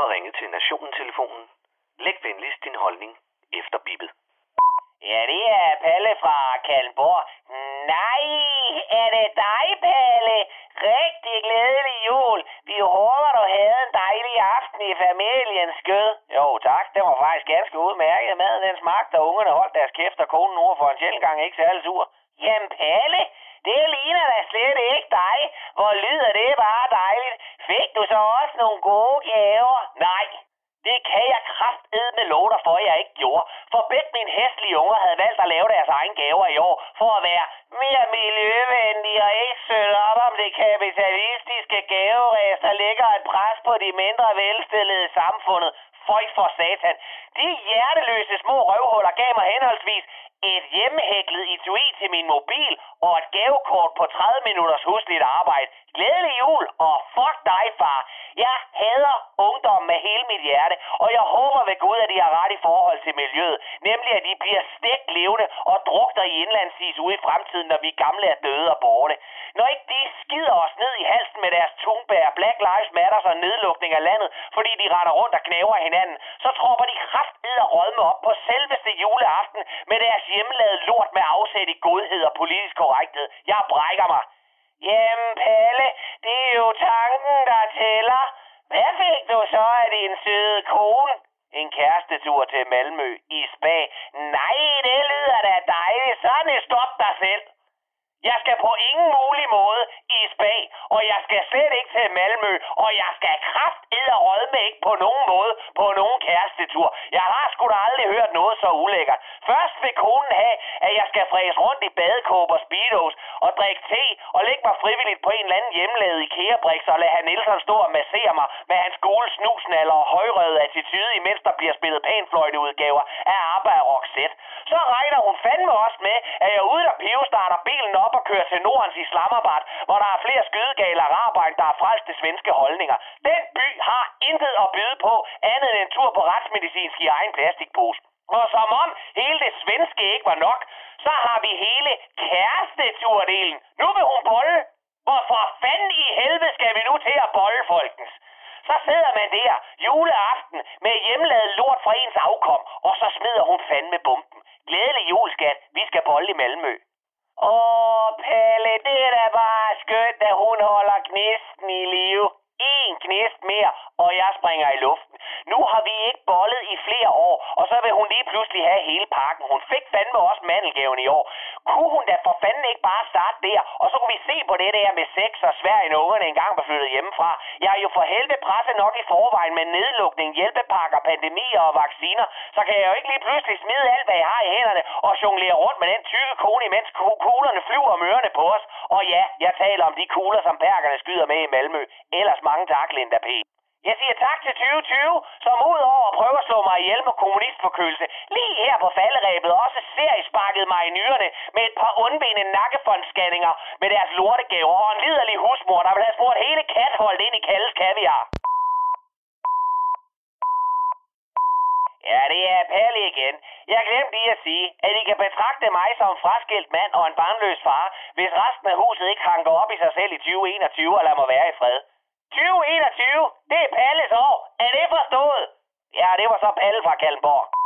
har ringet til Nationen-telefonen. Læg venligst din holdning efter bippet. Ja, det er Palle fra Kalmborg. Nej, er det dig, Palle? Rigtig glædelig jul. Vi håber, du havde en dejlig aften i familiens skød. Jo, tak. Det var faktisk ganske udmærket. Maden den smagte, og ungerne holdt deres kæft, og konen ord for en sjældent gang ikke særlig sur. Jamen, Palle, det ligner da slet ikke dig. Hvor lyder det bare dejligt. Fik du så også nogle gode gaver? Nej, det kan jeg kraftedme love dig for, at jeg ikke gjorde. For begge mine hæstlige unger havde valgt at lave deres egen gaver i år, for at være mere miljøvenlige og ikke sødt op om det kapitalistiske gaveræs, der lægger et pres på de mindre velstillede i samfundet. Føj for satan. De hjerteløse små røvhuller gav mig henholdsvis et hjemmehæklet etui til min mobil og et gavekort på 30 minutters husligt arbejde. Glædelig jul, og fuck dig, far. Jeg hader ungdom med hele mit hjerte, og jeg håber ved Gud, at de har ret i forhold til miljøet. Nemlig, at de bliver stegt levende og drukter i indlandsis ude i fremtiden, når vi gamle er døde og borte. Når ikke de skider os ned i halsen med deres tungbær, Black Lives Matter og nedlukning af landet, fordi de render rundt og knæver hinanden, så tropper de kraftedder og rødme op på selveste juleaften med deres hjemmelavede lort med afsæt i godhed og politisk korrekthed. Jeg brækker mig. Jamen, Palle, det er jo tanken, der tæller. Hvad fik du så af din søde kone? En kærestetur til Malmø i spa. Nej, det lyder da dejligt. Sådan stop dig selv. Jeg skal på ingen mulig måde jeg skal slet ikke til Malmø, og jeg skal kraft og rødme ikke på nogen måde på nogen kærestetur. Jeg har sgu da aldrig hørt noget så ulækkert. Først vil konen have, at jeg skal fræse rundt i badekåb og speedos og drikke te og lægge mig frivilligt på en eller anden hjemmelavet IKEA-briks og lade han Nielsen stå og massere mig med hans gule snusnaller og højrøde attitude, imens der bliver spillet panfløjteudgaver af ABBA og Roxette. Så regner hun fandme også med, at jeg ude der pivestarter bilen op og kører til Nordens Islamabad, hvor der er flere skydegale araber, der er frelste svenske holdninger. Den by har intet at byde på, andet end en tur på retsmedicinsk i egen plastikpose. Og som om hele det svenske ikke var nok, så har vi hele kæresteturdelen. Nu vil hun bolle. Hvorfor fanden i helvede skal vi nu til at bolle, folkens? Så sidder man der juleaften med hjemmelavet lort fra ens afkom, og så smider hun fandme bomben. Glædelig juleskat, vi skal bolle i Malmø. Åh, Pelle, det er da bare skønt, at hun holder gnisten i live. En gnist mere, og jeg springer i luften. Nu har vi ikke bollet i flere år, og så vil hun lige pludselig have hele pakken. Hun fik fandme også mandelgaven i år. Kunne hun da for fanden ikke bare starte der, og så kunne vi se på det der med sex og Sverige, når ungerne engang var flyttet hjemmefra. Jeg er jo for helvede presset nok i forvejen med nedlukning, hjælpepakker, pandemier og vacciner, så kan jeg jo ikke lige pludselig smide alt, hvad jeg har i hænderne og jonglere rundt med den tykke kone, imens kuglerne flyver om ørerne på os. Og ja, jeg taler om de kugler, som perkerne skyder med i Malmø. Ellers mange tak, Linda P. Jeg siger tak til 2020, som udover at prøve at slå mig ihjel med kommunistforkølelse, lige her på falderæbet også sparket mig i nyrerne med et par undbenede nakkefondscanninger med deres lortegaver og en liderlig husmor, der vil have spurgt hele katholdet ind i Kalles kaviar. Ja, det er Palle igen. Jeg glemte lige at sige, at I kan betragte mig som fraskilt mand og en barnløs far, hvis resten af huset ikke hanker op i sig selv i 2021 og lader mig være i fred. 2021, det er Palles år. Er det forstået? Ja, det var så alle fra Kalmborg.